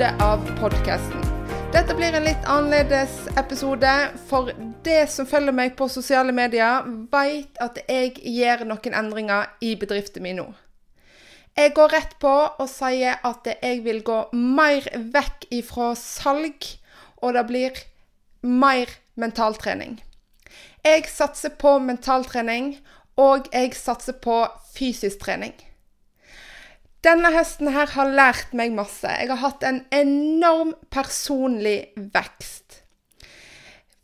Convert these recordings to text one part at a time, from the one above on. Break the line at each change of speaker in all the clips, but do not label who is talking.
episode av podkasten. Dette blir en litt annerledes episode, for det som følger meg på sosiale medier, vet at jeg gjør noen endringer i bedriften min nå. Jeg går rett på og sier at jeg vil gå mer vekk ifra salg, og det blir mer mentaltrening. Jeg satser på mentaltrening, og jeg satser på fysisk trening. Denne høsten her har lært meg masse. Jeg har hatt en enorm personlig vekst.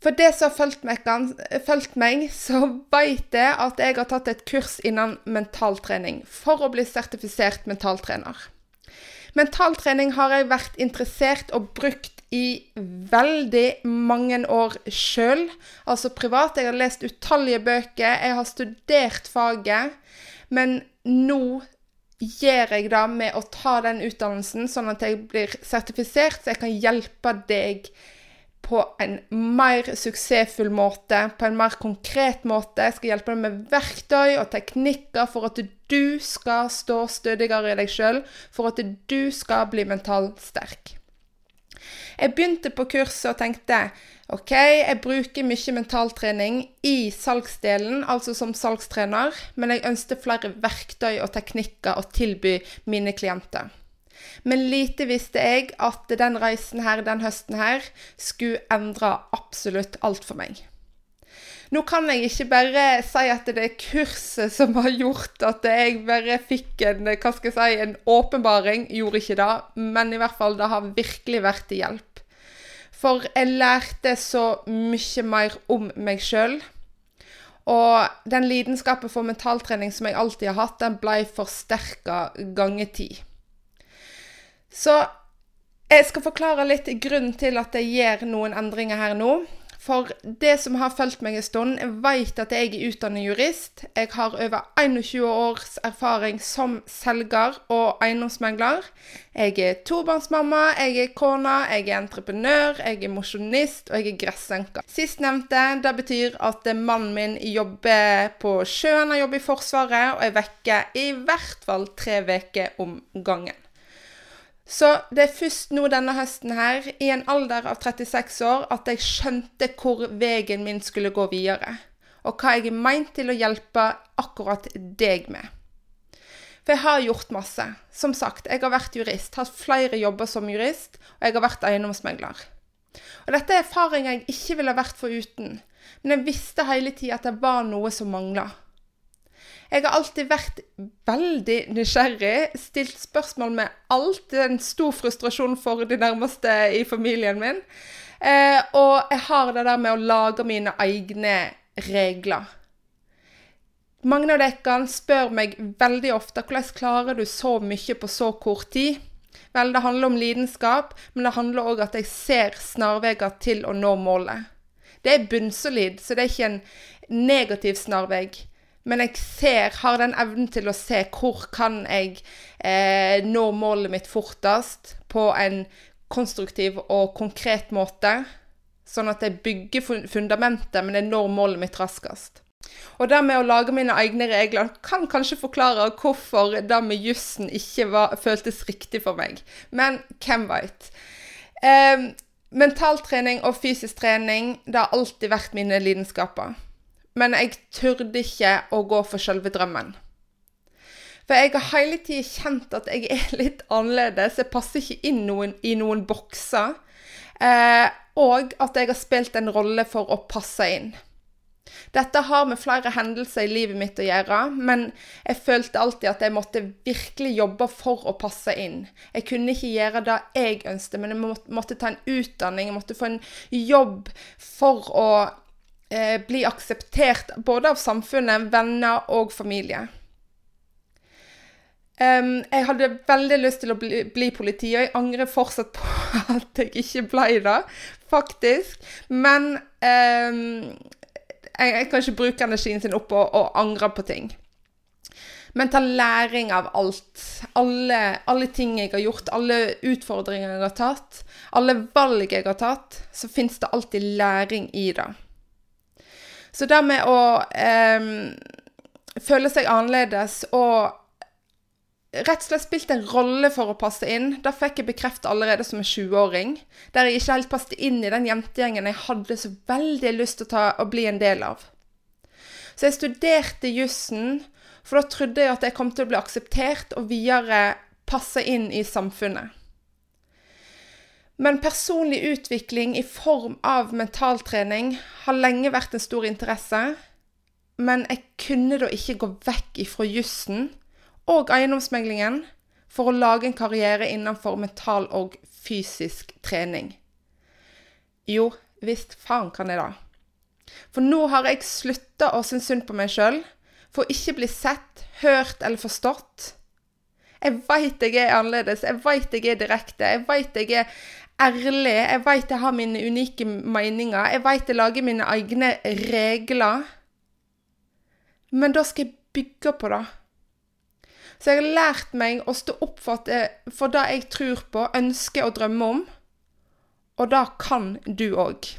For det som har fulgt meg, så veit jeg at jeg har tatt et kurs innen mentaltrening for å bli sertifisert mentaltrener. Mentaltrening har jeg vært interessert og brukt i veldig mange år sjøl, altså privat. Jeg har lest utallige bøker, jeg har studert faget, men nå gjør jeg da med å ta den utdannelsen, sånn at jeg blir sertifisert, så jeg kan hjelpe deg på en mer suksessfull måte, på en mer konkret måte. Jeg skal hjelpe deg med verktøy og teknikker for at du skal stå stødigere i deg sjøl, for at du skal bli mentalt sterk. Jeg begynte på kurset og tenkte OK, jeg bruker mye mentaltrening i salgsdelen, altså som salgstrener, men jeg ønsket flere verktøy og teknikker å tilby mine klienter. Men lite visste jeg at den reisen her, den høsten her, skulle endre absolutt alt for meg. Nå kan jeg ikke bare si at det er kurset som har gjort at jeg bare fikk en hva skal jeg si, en åpenbaring. Gjorde ikke det, men i hvert fall det har virkelig vært til hjelp. For jeg lærte så mye mer om meg sjøl. Og den lidenskapen for mentaltrening som jeg alltid har hatt, den ble forsterka ganger ti. Så jeg skal forklare litt grunnen til at jeg gjør noen endringer her nå. For det som har fulgt meg en stund, jeg vet at jeg er utdannet jurist. Jeg har over 21 års erfaring som selger og eiendomsmegler. Jeg er tobarnsmamma, jeg er kone, jeg er entreprenør, jeg er mosjonist og jeg er gressenke. Sistnevnte det betyr at mannen min jobber på sjøen, han jobber i Forsvaret, og er vekke i hvert fall tre uker om gangen. Så det er først nå denne høsten her, i en alder av 36 år, at jeg skjønte hvor veien min skulle gå videre. Og hva jeg er meint til å hjelpe akkurat deg med. For jeg har gjort masse. Som sagt, jeg har vært jurist, hatt flere jobber som jurist, og jeg har vært eiendomsmegler. Og dette er erfaringer jeg ikke ville vært foruten, men jeg visste hele tida at det var noe som mangla. Jeg har alltid vært veldig nysgjerrig, stilt spørsmål med alt. Det er en stor frustrasjon for de nærmeste i familien min. Eh, og jeg har det der med å lage mine egne regler. Mange av dere spør meg veldig ofte hvordan klarer du så mye på så kort tid. Vel, det handler om lidenskap, men det handler òg at jeg ser snarveier til å nå målet. Det er bunnsolid, så det er ikke en negativ snarvei men jeg ser, har den evnen til å se hvor kan jeg eh, nå målet mitt fortest på en konstruktiv og konkret måte. Sånn at jeg bygger fundamentet, men jeg når målet mitt raskest. Og det med å lage mine egne regler kan kanskje forklare hvorfor det med jussen ikke var, føltes riktig for meg. Men hvem veit. Eh, mentaltrening og fysisk trening det har alltid vært mine lidenskaper men jeg turde ikke å gå for selve drømmen. For jeg har hele tida kjent at jeg er litt annerledes. Jeg passer ikke inn noen, i noen bokser. Eh, og at jeg har spilt en rolle for å passe inn. Dette har med flere hendelser i livet mitt å gjøre, men jeg følte alltid at jeg måtte virkelig jobbe for å passe inn. Jeg kunne ikke gjøre det jeg ønsket, men jeg måtte ta en utdanning, jeg måtte få en jobb for å eh, bli akseptert både av samfunnet, venner og familie. Um, jeg hadde veldig lyst til å bli, bli, politi, og jeg angrer fortsatt på at jeg ikke ble det, faktisk. Men um, jeg, jeg, kan ikke bruke energien sin opp og, og angre på ting. Men ta læring av alt. Alle, alle, ting jeg har gjort, alle utfordringer jeg har tatt, alle valg jeg har tatt, så fins det alltid læring i det. Så det med å eh, føle seg annerledes og rett og slett spilt en rolle for å passe inn. Da fikk jeg bekreftet allerede som en 20-åring. Der jeg ikke helt passet inn i den jentegjengen jeg hadde så veldig lyst til å, ta, å bli en del av. Så jeg studerte jussen, for da trodde jeg at jeg kom til å bli akseptert og videre passe inn i samfunnet. Men personlig utvikling i form av mentaltrening har lenge vært en stor interesse. Men jeg kunne da ikke gå vekk ifra jussen og eiendomsmeglingen for å lage en karriere innenfor mental og fysisk trening. Jo, visst faen kan jeg da. For nå har jeg slutta å synes synd på meg sjøl for å ikke bli sett, hørt eller forstått. Jeg veit jeg er annerledes, jeg veit jeg er direkte, jeg veit jeg er ærlig, jeg veit jeg har mine unike meninger, jeg veit jeg lager mine egne regler. Men da skal jeg bygge på det. Så jeg har lært meg å stå opp for, det, for det jeg tror på, ønsker og drømmer om. Og det kan du òg.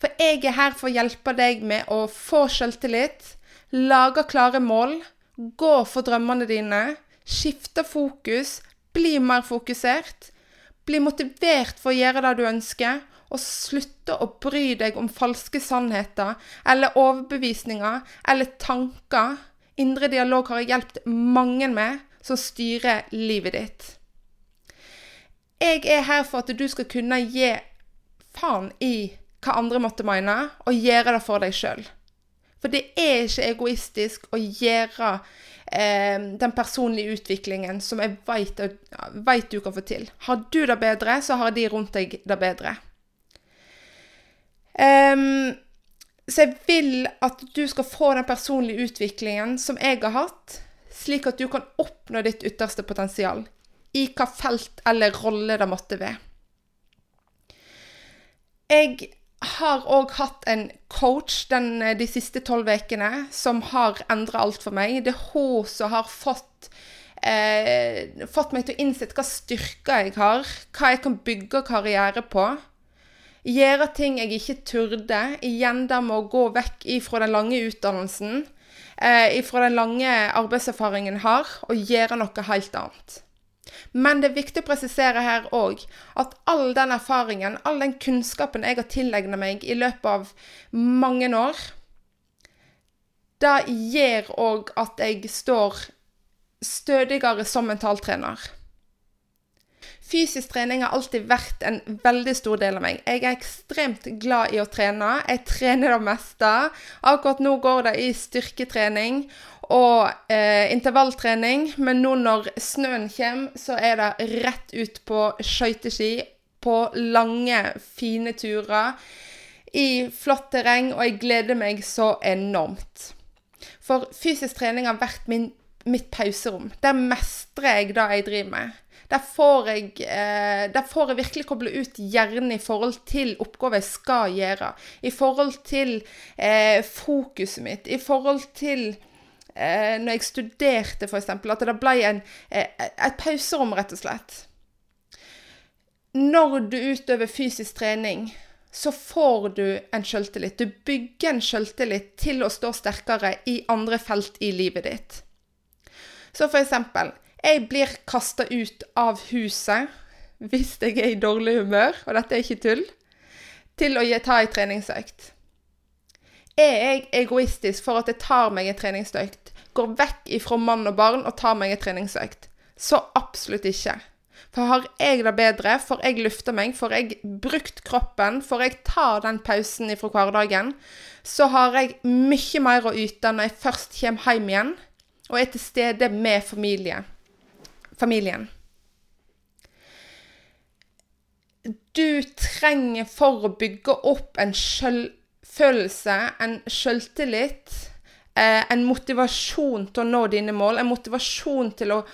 For jeg er her for å hjelpe deg med å få selvtillit, lage klare mål, gå for drømmene dine, skifte fokus, bli mer fokusert, bli motivert for å gjøre det du ønsker, og slutte å bry deg om falske sannheter eller overbevisninger eller tanker. Indre dialog har jeg hjulpet mange med, som styrer livet ditt. Jeg er her for at du skal kunne gi faen i hva andre måtte mene, og gjøre det for deg sjøl. For det er ikke egoistisk å gjøre eh, den personlige utviklingen som jeg vet, du kan få til. Har du det bedre, så har de rundt deg det bedre. Um, så jeg vil at du skal få den personlige utviklingen som jeg har hatt, slik at du kan oppnå ditt ytterste potensial, i hva felt eller rolle det måtte være. Jeg har òg hatt en coach den, eh, de siste tolv ukene som har endra alt for meg. Det er hun som har fått, eh, fått meg til å innse hva styrker jeg har, hva jeg kan bygge karriere på. Gjøre ting jeg ikke turde. Igjen der med å gå vekk ifra den lange utdannelsen, eh, ifra den lange arbeidserfaringen jeg har, og gjøre noe helt annet. Men det er viktig å presisere her òg at all den erfaringen, all den kunnskapen jeg har tilegna meg i løpet av mange år, det gjør òg at jeg står stødigere som mentaltrener. Fysisk trening har alltid vært en veldig stor del av meg. Jeg er ekstremt glad i å trene. Jeg trener det meste. Akkurat nå går det i styrketrening og eh, intervalltrening, men nå når snøen kommer, så er det rett ut på skøyteski på lange, fine turer i flott terreng, og jeg gleder meg så enormt. For fysisk trening har vært min, mitt pauserom. Der mestrer jeg det jeg driver med. Der får, jeg, eh, der får jeg virkelig koble ut hjernen i forhold til oppgaver jeg skal gjøre. I forhold til eh, fokuset mitt. I forhold til eh, når jeg studerte, f.eks. At det ble en, eh, et pauserom, rett og slett. Når du utøver fysisk trening, så får du en sjøltillit. Du bygger en sjøltillit til å stå sterkere i andre felt i livet ditt. Så eksempel, jeg blir kasta ut av huset hvis jeg er i dårlig humør, og dette er ikke tull, til å ta ei treningsøkt. Er jeg egoistisk for at jeg tar meg en treningsøkt, går vekk ifra mann og barn og tar meg en treningsøkt? Så absolutt ikke. For har jeg det bedre, får jeg lufta meg, får jeg brukt kroppen, får jeg ta den pausen ifra hverdagen, så har jeg mye mer å yte når jeg først kommer hjem igjen og er til stede med familie. familien. Du trenger for å bygge opp en sjøl selvfølelse, en selvtillit, eh, en motivasjon til å nå dine mål, en motivasjon til å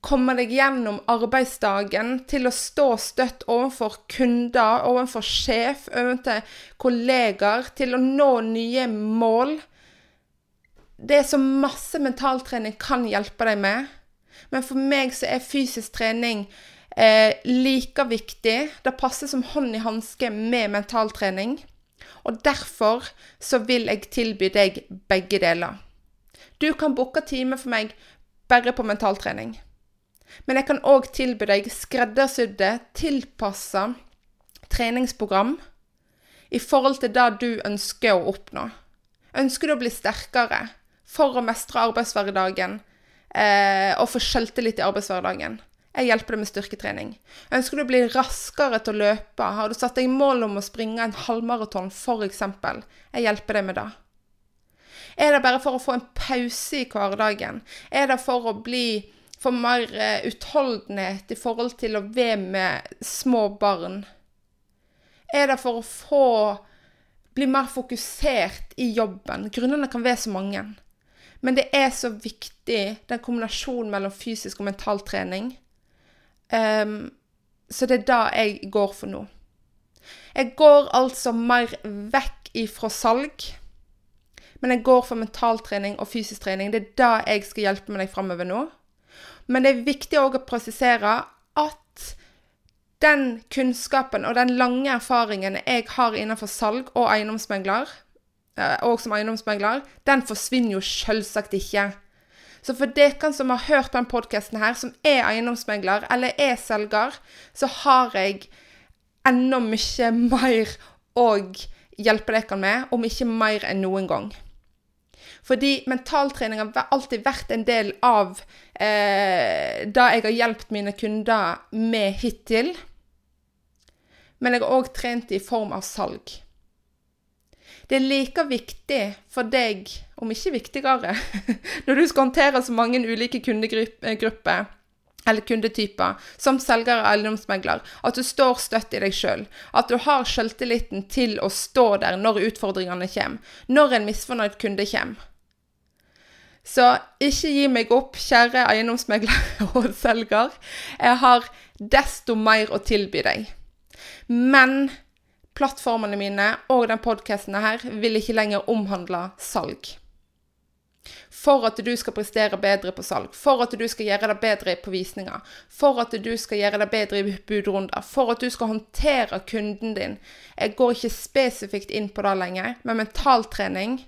komme deg gjennom arbeidsdagen, til å stå støtt overfor kunder, overfor sjef, overfor kollegaer, til å nå nye mål. Det er så masse mentaltrening kan hjelpe deg med. Men for meg så er fysisk trening eh, like viktig. Det passer som hånd i hanske med mentaltrening. Og derfor så vil jeg tilby deg begge deler. Du kan booke time for meg bare på mentaltrening. Men jeg kan òg tilby deg skreddersydde, tilpassa treningsprogram i forhold til det du ønsker å oppnå. Ønsker du å bli sterkere for å mestre arbeidshverdagen eh, og få selvtillit i arbeidshverdagen? Jeg hjelper deg med styrketrening. Ønsker du å bli raskere til å løpe? Har du satt deg mål om å springe en halvmaraton, f.eks.? Jeg hjelper deg med det. Er det bare for å få en pause i hverdagen? Er det for å bli for mer eh, utholdenhet i forhold til å være med små barn? Er det for å få bli mer fokusert i jobben? Grunnene kan være så mange. Men det er så viktig, den kombinasjonen mellom fysisk og mental trening. Um, så det er det jeg går for nå. Jeg går altså mer vekk ifra salg, men jeg går for mentaltrening og fysisk trening. Det er det jeg skal hjelpe med deg framover nå. Men det er viktig òg å presisere at den kunnskapen og den lange erfaringen jeg har innenfor salg og eiendomsmegler, eh, og som eiendomsmegler, den forsvinner jo selvsagt ikke. Så for dere som har hørt denne podkasten som er eiendomsmegler eller er selger, så har jeg enda mye mer å hjelpe dere med, om ikke mer enn noen gang. Fordi mentaltrening har alltid vært en del av eh, det jeg har hjulpet mine kunder med hittil. Men jeg har òg trent i form av salg. Det er like viktig for deg, om ikke viktigere, når du skal håndtere så mange ulike kundegrupper eller kundetyper som selger og eiendomsmegler, at du står støtt i deg sjøl. At du har sjøltilliten til å stå der når utfordringene kommer. Når en misfornøyd kunde kommer. Så ikke gi meg opp, kjære eiendomsmegler og selger. Jeg har desto mer å tilby deg. Men plattformene mine og den podkasten her vil ikke lenger omhandle salg. For at du skal prestere bedre på salg, for at du skal gjøre det bedre på visninger, for at du skal gjøre det bedre i budrunder, for at du skal håndtere kunden din. Jeg går ikke spesifikt inn på det lenger, men mentaltrening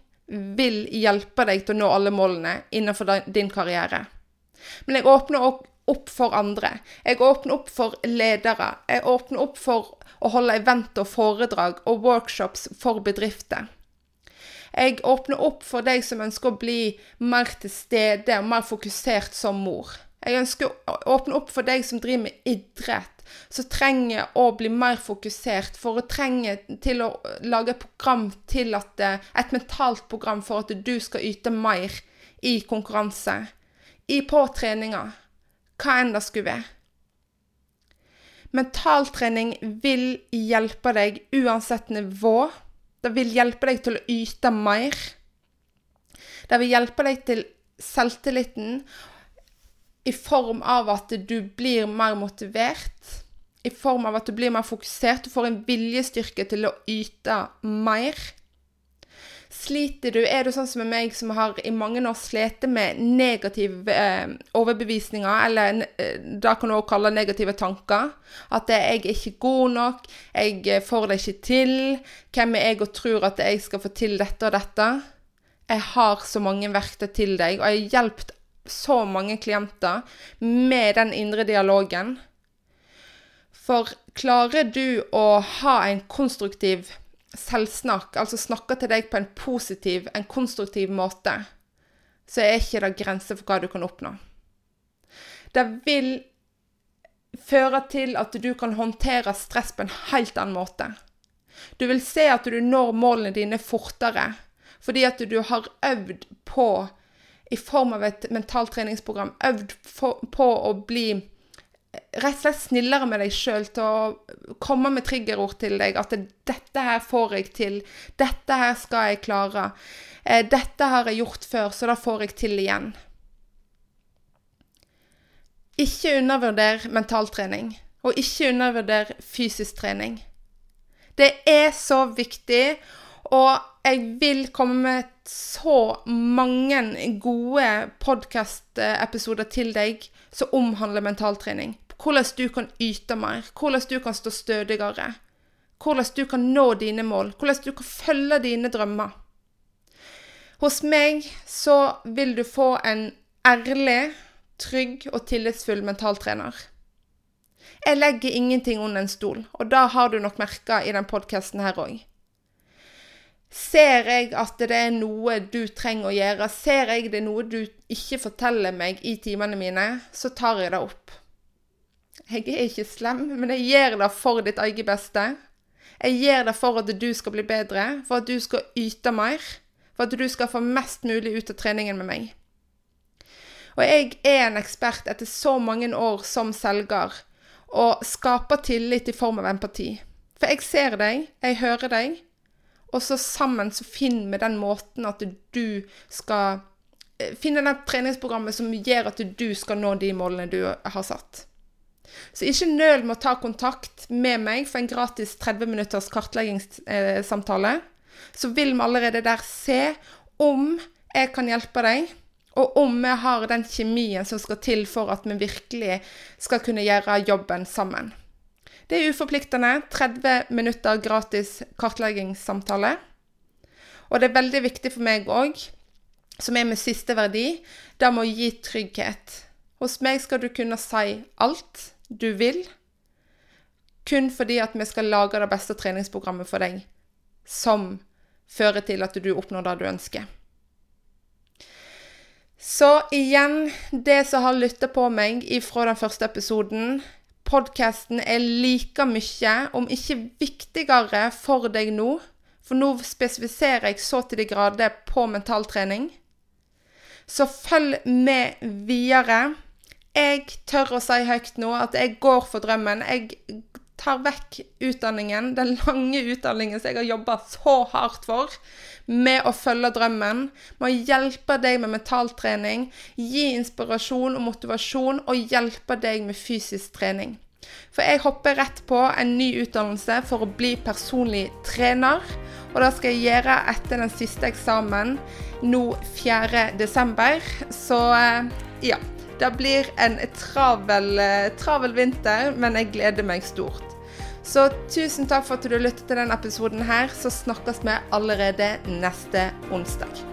vil hjelpe deg til å nå alle målene innenfor din karriere. Men jeg åpner opp for andre. Jeg åpner opp for ledere. Jeg åpner opp for å holde event og foredrag og workshops for bedrifter. Jeg åpner opp for deg som ønsker å bli mer til stede og mer fokusert som mor. Jeg ønsker å åpne opp for deg som driver med idrett, som trenger å bli mer fokusert, for å trenge til å lage et program til at Et mentalt program for at du skal yte mer i konkurranse. I på treninger. Hva enn det skulle være. Mentaltrening vil hjelpe deg uansett nivå. Det vil hjelpe deg til å yte mer. Det vil hjelpe deg til selvtilliten i form av at du blir mer motivert. I form av at du blir mer fokusert. Du får en viljestyrke til å yte mer. Sliter du, er du sånn som meg, som har i mange år slitt med negative eh, overbevisninger, eller eh, det kan du også kalle negative tanker. At jeg er ikke god nok, jeg eh, får det ikke til. Hvem er jeg og tror at jeg skal få til dette og dette? Jeg har så mange verktøy til deg, og jeg har hjulpet så mange klienter med den indre dialogen. For klarer du å ha en konstruktiv selvsnakk, altså snakker til deg på en positiv, en konstruktiv måte, så er ikke det grenser for hva du kan oppnå. Det vil føre til at du kan håndtere stress på en helt annen måte. Du vil se at du når målene dine fortere, fordi at du har øvd på, i form av et mentaltreningsprogram, øvd på å bli rett og slett snillere med deg sjøl, til å komme med triggerord til deg. At 'dette her får jeg til', 'dette her skal jeg klare', eh, 'dette har jeg gjort før, så da får jeg til igjen'. Ikke undervurder mentaltrening, og ikke undervurder fysisk trening. Det er så viktig, og jeg vil komme med så mange gode podkast-episoder til deg som omhandler mentaltrening. Hvordan du kan yte mer, hvordan du kan stå stødigere. Hvordan du kan nå dine mål, hvordan du kan følge dine drømmer. Hos meg så vil du få en ærlig trygg og tillitsfull mentaltrener. Jeg legger ingenting under en stol, og da har du nok merka i den podkasten her òg. Ser jeg at det er noe du trenger å gjøre, ser jeg det er noe du ikke forteller meg i timene mine, så tar jeg det opp. Jeg er ikke slem, men jeg gjør det for ditt eget beste. Jeg gjør det for at du skal bli bedre, for at du skal yte mer, for at du skal få mest mulig ut av treningen med meg. Og jeg er en ekspert etter så mange år som selger og skaper tillit i form av empati. For jeg ser deg, jeg hører deg, og så sammen så finner vi den måten at du skal eh, Finne det treningsprogrammet som gjør at du skal nå de målene du har satt. Så ikke nøl med å ta kontakt med meg for en gratis 30 minutters kartleggingssamtale. Så vil vi allerede der se om jeg kan hjelpe deg, og om vi har den kjemien som skal til for at vi virkelig skal kunne gjøre jobben sammen. Det er uforpliktende. 30 minutter gratis kartleggingssamtale. Og det er veldig viktig for meg òg, som er med siste verdi, det må gi trygghet. Hos meg skal du kunne si alt du vil, kun fordi at vi skal lage det beste treningsprogrammet for deg, som fører til at du oppnår det du ønsker. Så igjen, det som har lytta på meg ifra den første episoden, podkasten er like mye, om ikke viktigere, for deg nå. For nå spesifiserer jeg så til de grader på mentaltrening. Så følg med videre. Jeg tør å si høyt nå at jeg går for drømmen. Jeg tar vekk utdanningen, den lange utdanningen som jeg har jobba så hardt for, med å følge drømmen, med å hjelpe deg med mentaltrening, gi inspirasjon og motivasjon og hjelpe deg med fysisk trening. For jeg hopper rett på en ny utdannelse for å bli personlig trener. Og det skal jeg gjøre etter den siste eksamen nå 4.12. Så eh, ja. Det blir en travel, eh, travel vinter, men jeg gleder meg stort. Så tusen takk for at du lyttet til denne episoden her. Så snakkes vi allerede neste onsdag.